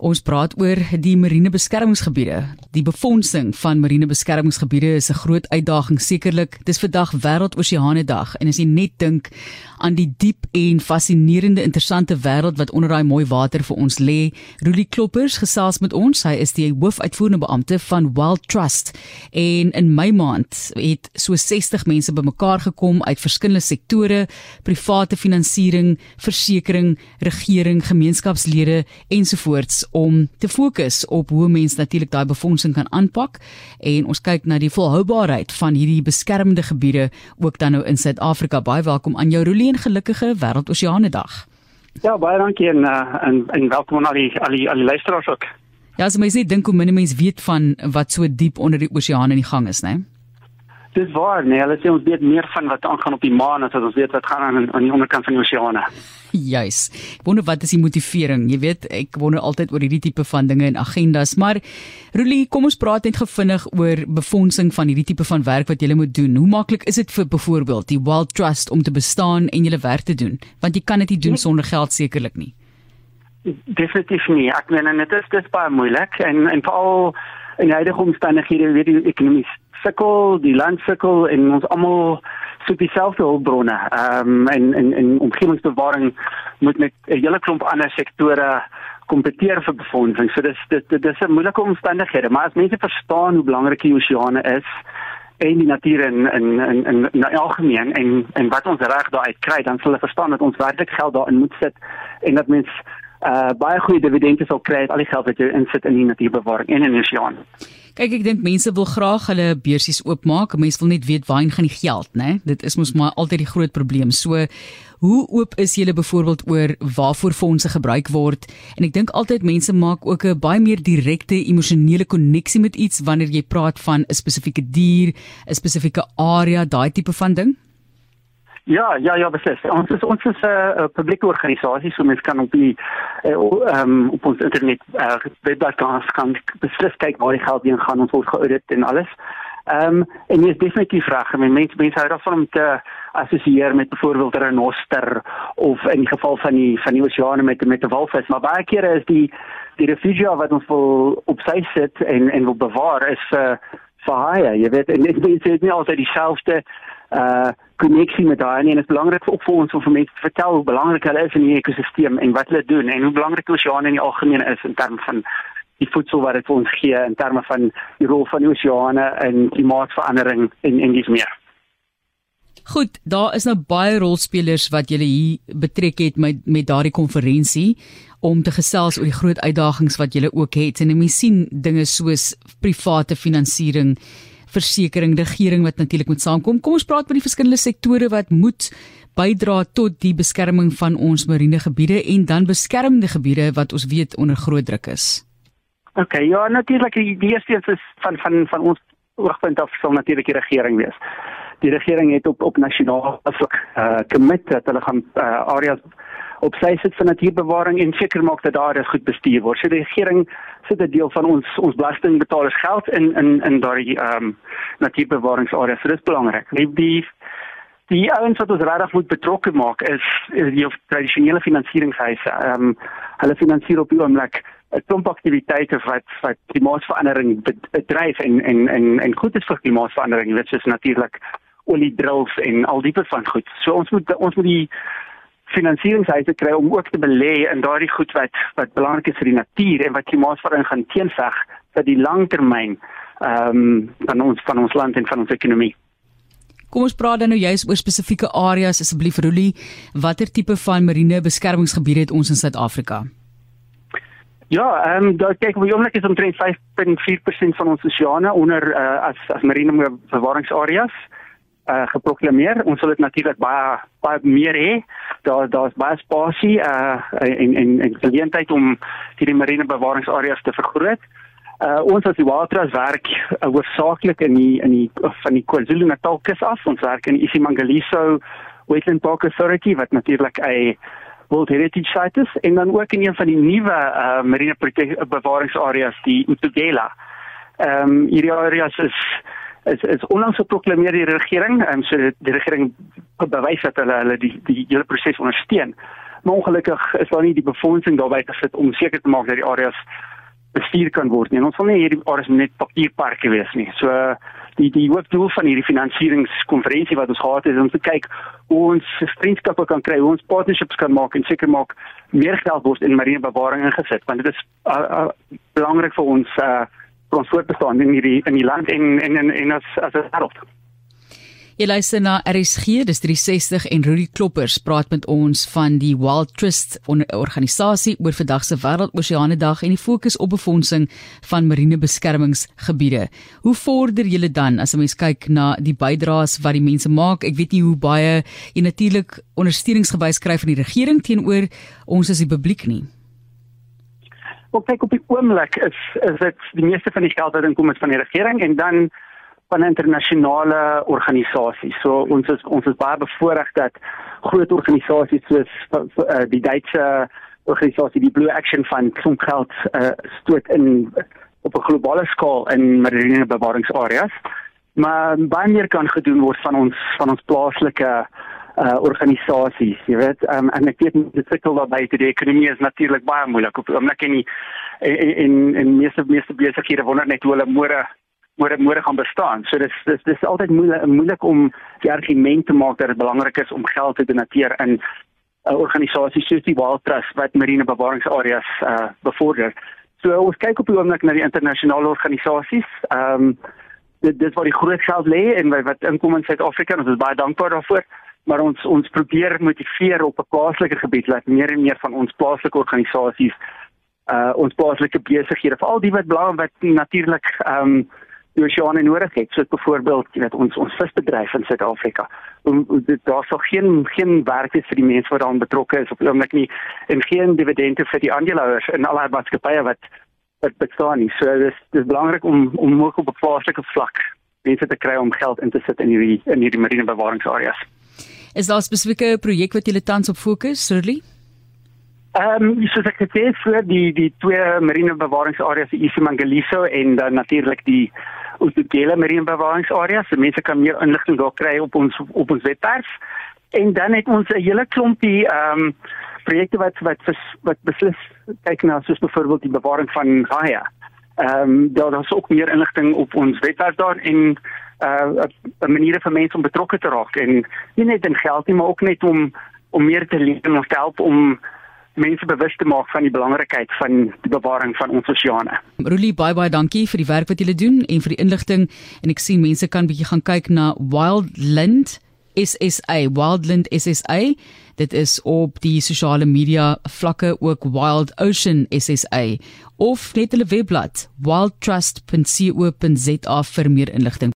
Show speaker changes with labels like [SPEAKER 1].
[SPEAKER 1] Ons praat oor die marine beskermingsgebiede. Die befondsing van marine beskermingsgebiede is 'n groot uitdaging sekerlik. Dis vandag Wêreldoseane Dag en as jy net dink aan die diep en fascinerende interessante wêreld wat onder daai mooi water vir ons lê, Rulie Kloppers gesels met ons. Hy is die hoofuitvoerende beampte van Wild Trust en in Mei maand het so 60 mense bymekaar gekom uit verskillende sektore, private finansiering, versekerings, regering, gemeenskapslede ensovoorts om te fokus op hoe mense natuurlik daai befondsing kan aanpak en ons kyk na die volhoubaarheid van hierdie beskermde gebiede ook dan nou in Suid-Afrika. Baie welkom aan jou Rolie en gelukkige Wêreldoseane Dag.
[SPEAKER 2] Ja, baie dankie en uh, en, en welkom aan al die al die, al die luisteraars ook.
[SPEAKER 1] Ja, as mens net dink hoe min mense weet van wat so diep onder die oseaan in die gang is, né? Nee?
[SPEAKER 2] Dis waar, nee, hulle sê ons weet meer van wat aangaan op die maan as wat ons weet wat gaan aan aan die onderkant van die oseane.
[SPEAKER 1] Juis. Ek wonder wat is die motivering? Jy weet, ek wonder altyd oor hierdie tipe van dinge en agendas, maar Rolie, kom ons praat net gevinnig oor befondsing van hierdie tipe van werk wat jy moet doen. Hoe maklik is dit vir byvoorbeeld die Wild Trust om te bestaan en julle werk te doen? Want jy kan dit nie doen nee. sonder geld sekerlik nie.
[SPEAKER 2] Definitief nie. Ek meen dit is dis baie moeilik en en veral in huidige omstandighede weet jy ekonomies sukkel, die land sukkel en ons almal soek dieselfde hulpbronne. Ehm um, en en en omgewingsbewaring moet met 'n hele klomp ander sektore kompeteer vir befondsing. So dis dit dit is 'n moeilike omstandighede, maar as mense verstaan hoe belangrik die oseane is en die natuur in in in in, in algemeen en en wat ons reg daaruit kry, dan sal hulle verstaan dat ons werklik geld daarin moet sit en dat mens uh baie goeie dividende sal kry uit al die geld wat jy insit in die natuurbewaring en in oseaan.
[SPEAKER 1] Kyk, ek dink mense wil graag hulle beursies oopmaak. Mense wil net weet waarheen gaan die geld, né? Dit is mos maar altyd die groot probleem. So, hoe oop is julle byvoorbeeld oor waarvoor fondse gebruik word? En ek dink altyd mense maak ook 'n baie meer direkte emosionele koneksie met iets wanneer jy praat van 'n spesifieke dier, 'n spesifieke area, daai tipe van ding.
[SPEAKER 2] Ja, ja, ja, beslis. Ons is ons is 'n uh, publieke organisasie, so mense kan op die uh, um, op ons internet uh, webwerf kan kan beslis kyk waar die geld heen gaan. Ons word geaudit en alles. Ehm um, en jy is definitief reg. Mense mense hou daarvan om te assosieer met byvoorbeeld 'n renoster of in die geval van die van die oseane met met 'n walvis, maar baie kere is die die refugia wat ons wil op sy sit en en wil bewaar is vir vir haie. Jy weet, en dit is nie altyd dieselfde uh koneksie met daai en dit is belangrik ook vir ons om vir mense te vertel hoe belangrik hulle is in die ekosisteem en wat hulle doen en hoe belangrik oseaan in die algemeen is in terme van die voedsel wat dit vir ons gee in terme van die rol van die oseane in klimaatsverandering en en dis meer.
[SPEAKER 1] Goed, daar is nou baie rolspelers wat julle hier betrek het met met daardie konferensie om te gesels oor die groot uitdagings wat julle ook het en mense sien dinge soos private finansiering versekering regering wat natuurlik moet saamkom. Kom ons praat oor die verskillende sektore wat moet bydra tot die beskerming van ons marine gebiede en dan beskermde gebiede wat ons weet onder groot druk is.
[SPEAKER 2] OK, ja, natuurlik die eerste is van van van ons oogpunt af sal natuurlik die regering wees. Die regering het op op nasionaal vlak uh commit dat hulle gaan uh, areas op sy sit vir natuurbewaring en seker maak dat daar goed bestuur word. So die regering sit 'n deel van ons ons belastingbetalers geld in in in daardie ehm um, natuurbewaringsareas. So dis belangrik. Die die die ouens wat ons regtig moet betrokke maak is, is die tradisionele finansieringshuise. Ehm um, hulle finansier op die oomblik 'n klomp aktiwiteite wat wat klimaatsverandering bedryf en en en en goed is vir klimaatsverandering. Dit is natuurlik olie drills en al die tipe van goed. So ons moet ons moet die finansieringshuise kry om ook te belê in daardie goed wat wat belangrik is vir die natuur en wat klimaatsverandering gaan teenveg vir die langtermyn ehm um, van ons van ons land en van ons ekonomie.
[SPEAKER 1] Kom ons praat dan nou juist oor spesifieke areas asseblief Rolie, watter tipe van marine beskermingsgebiede het ons in Suid-Afrika?
[SPEAKER 2] Ja, ehm um, daar kyk ons oomblik is omtrent 5.4% van ons oseane onder uh, as as marine bewaringsareas uh, geproklaameer. Ons wil dit natuurlik baie baie meer hê. Daar daar's baie spasie uh en en en geleentheid om hierdie marine bewaringsareas te vergroot. Uh ons as die Waterras werk uh, hoofsaaklik in die in die van die KwaZulu-Natal kus af. Ons werk in Isimangaliso Wetland Park Authority wat natuurlik 'n World Heritage Site is en dan ook in een van die nuwe uh marine bewaringsareas die Utugela. Ehm um, hierdie areas is is is onlangs geproklaameer deur die regering en so die regering bewys dat hulle hulle die die hele proses ondersteun. Maar ongelukkig is daar nie die befondsing daarbey te sit om seker te maak dat die areas bestuur kan word nie. En ons wil nie hierdie areas net papierparke wees nie. So die die hoofdoel van hierdie finansieringskonferensie wat ons gehad het is om te kyk hoe ons vriendskappe kan kry, hoe ons partnerships kan maak en seker maak meer geld word in marine bewaring ingesit want dit is uh, uh, belangrik vir ons uh, vir ons voortbestaan in hierdie in die land en en en, en as as 'n wêreld.
[SPEAKER 1] Jy luister na RSG, dis 360 en Rudy Kloppers praat met ons van die Wild Trust organisasie oor vandag se Wêreldoseane Dag en die fokus op befondsing van marine beskermingsgebiede. Hoe vorder julle dan as 'n mens kyk na die bydraes wat die mense maak? Ek weet nie hoe baie jy natuurlik ondersteuningsgewys kry van die regering teenoor ons as die publiek nie.
[SPEAKER 2] Op kyk op die oomblik is is dit die meeste van die geld wat inkom is van die regering en dan van internasionale organisasies. So ons is ons is baie bevoorreg dat groot organisasies soos uh, die Duitse organisasie die Blue Action Fund klomp geld uh, stoot in op 'n globale skaal in marine bewaringsareas. Maar baie meer kan gedoen word van ons van ons plaaslike uh organisasies, jy weet, um, en ek weet die sukkel daarbey te die ekonomie is natuurlik baie moeilik op oomblik en in in in meeste meeste besighede wonder net hoe hulle môre môre môre gaan bestaan. So dis dis dis altyd moeilik moeilik om die argument te maak dat dit belangrik is om geld te doneer in 'n uh, organisasie soos die Wild Trust wat marine bewaringsareas uh bevorder. So ons kyk op die oomblik na die internasionale organisasies. Ehm um, dit dis waar die groot geld lê en wat inkom in Suid-Afrika en ons is baie dankbaar daarvoor maar ons ons probeer motiveer op 'n plaaslike gebied dat meer en meer van ons plaaslike organisasies uh ons plaaslike besighede veral die wat belang wat natuurlik ehm um, die oseane nodig het soos byvoorbeeld jy weet ons ons visbedryf in Suid-Afrika. Daar sou geen geen werk wees vir die mense wat daaraan betrokke is op oomblik nie en geen dividende vir die aandeelhouers in al die maatskappye wat wat bestaan nie. So dis dis belangrik om om moeg op 'n plaaslike vlak mense te kry om geld in te sit in hierdie in hierdie marine bewaringsareas.
[SPEAKER 1] Is daar 'n spesifieke projek wat julle tans op fokus, Shirley?
[SPEAKER 2] Ehm, um, soos ek gesê het, vir die die twee marine bewaringsareas, Isimangaliso en dan natuurlik die Oudtshoorn marine bewaringsareas. So mense kan meer inligting daar kry op ons op ons webwerf. En dan het ons 'n hele klompie ehm um, projekte wat wat wat beslis kyk na soos byvoorbeeld die bewaring van haie. Ehm um, daar is ook meer inligting op ons webwerf daar en uh 'n manier vir mense om betrokke te raak en nie net in geld nie, maar ook net om om meer te leer en te help om mense bewus te maak van die belangrikheid van die bewaring van ons oseane.
[SPEAKER 1] Rulie baie baie dankie vir die werk wat julle doen en vir die inligting. En ek sien mense kan bietjie gaan kyk na Wildland SSA Wildland SSA dit is op die sosiale media vlakke ook Wild Ocean SSA of net hulle webblad wildtrust.co.za vir meer inligting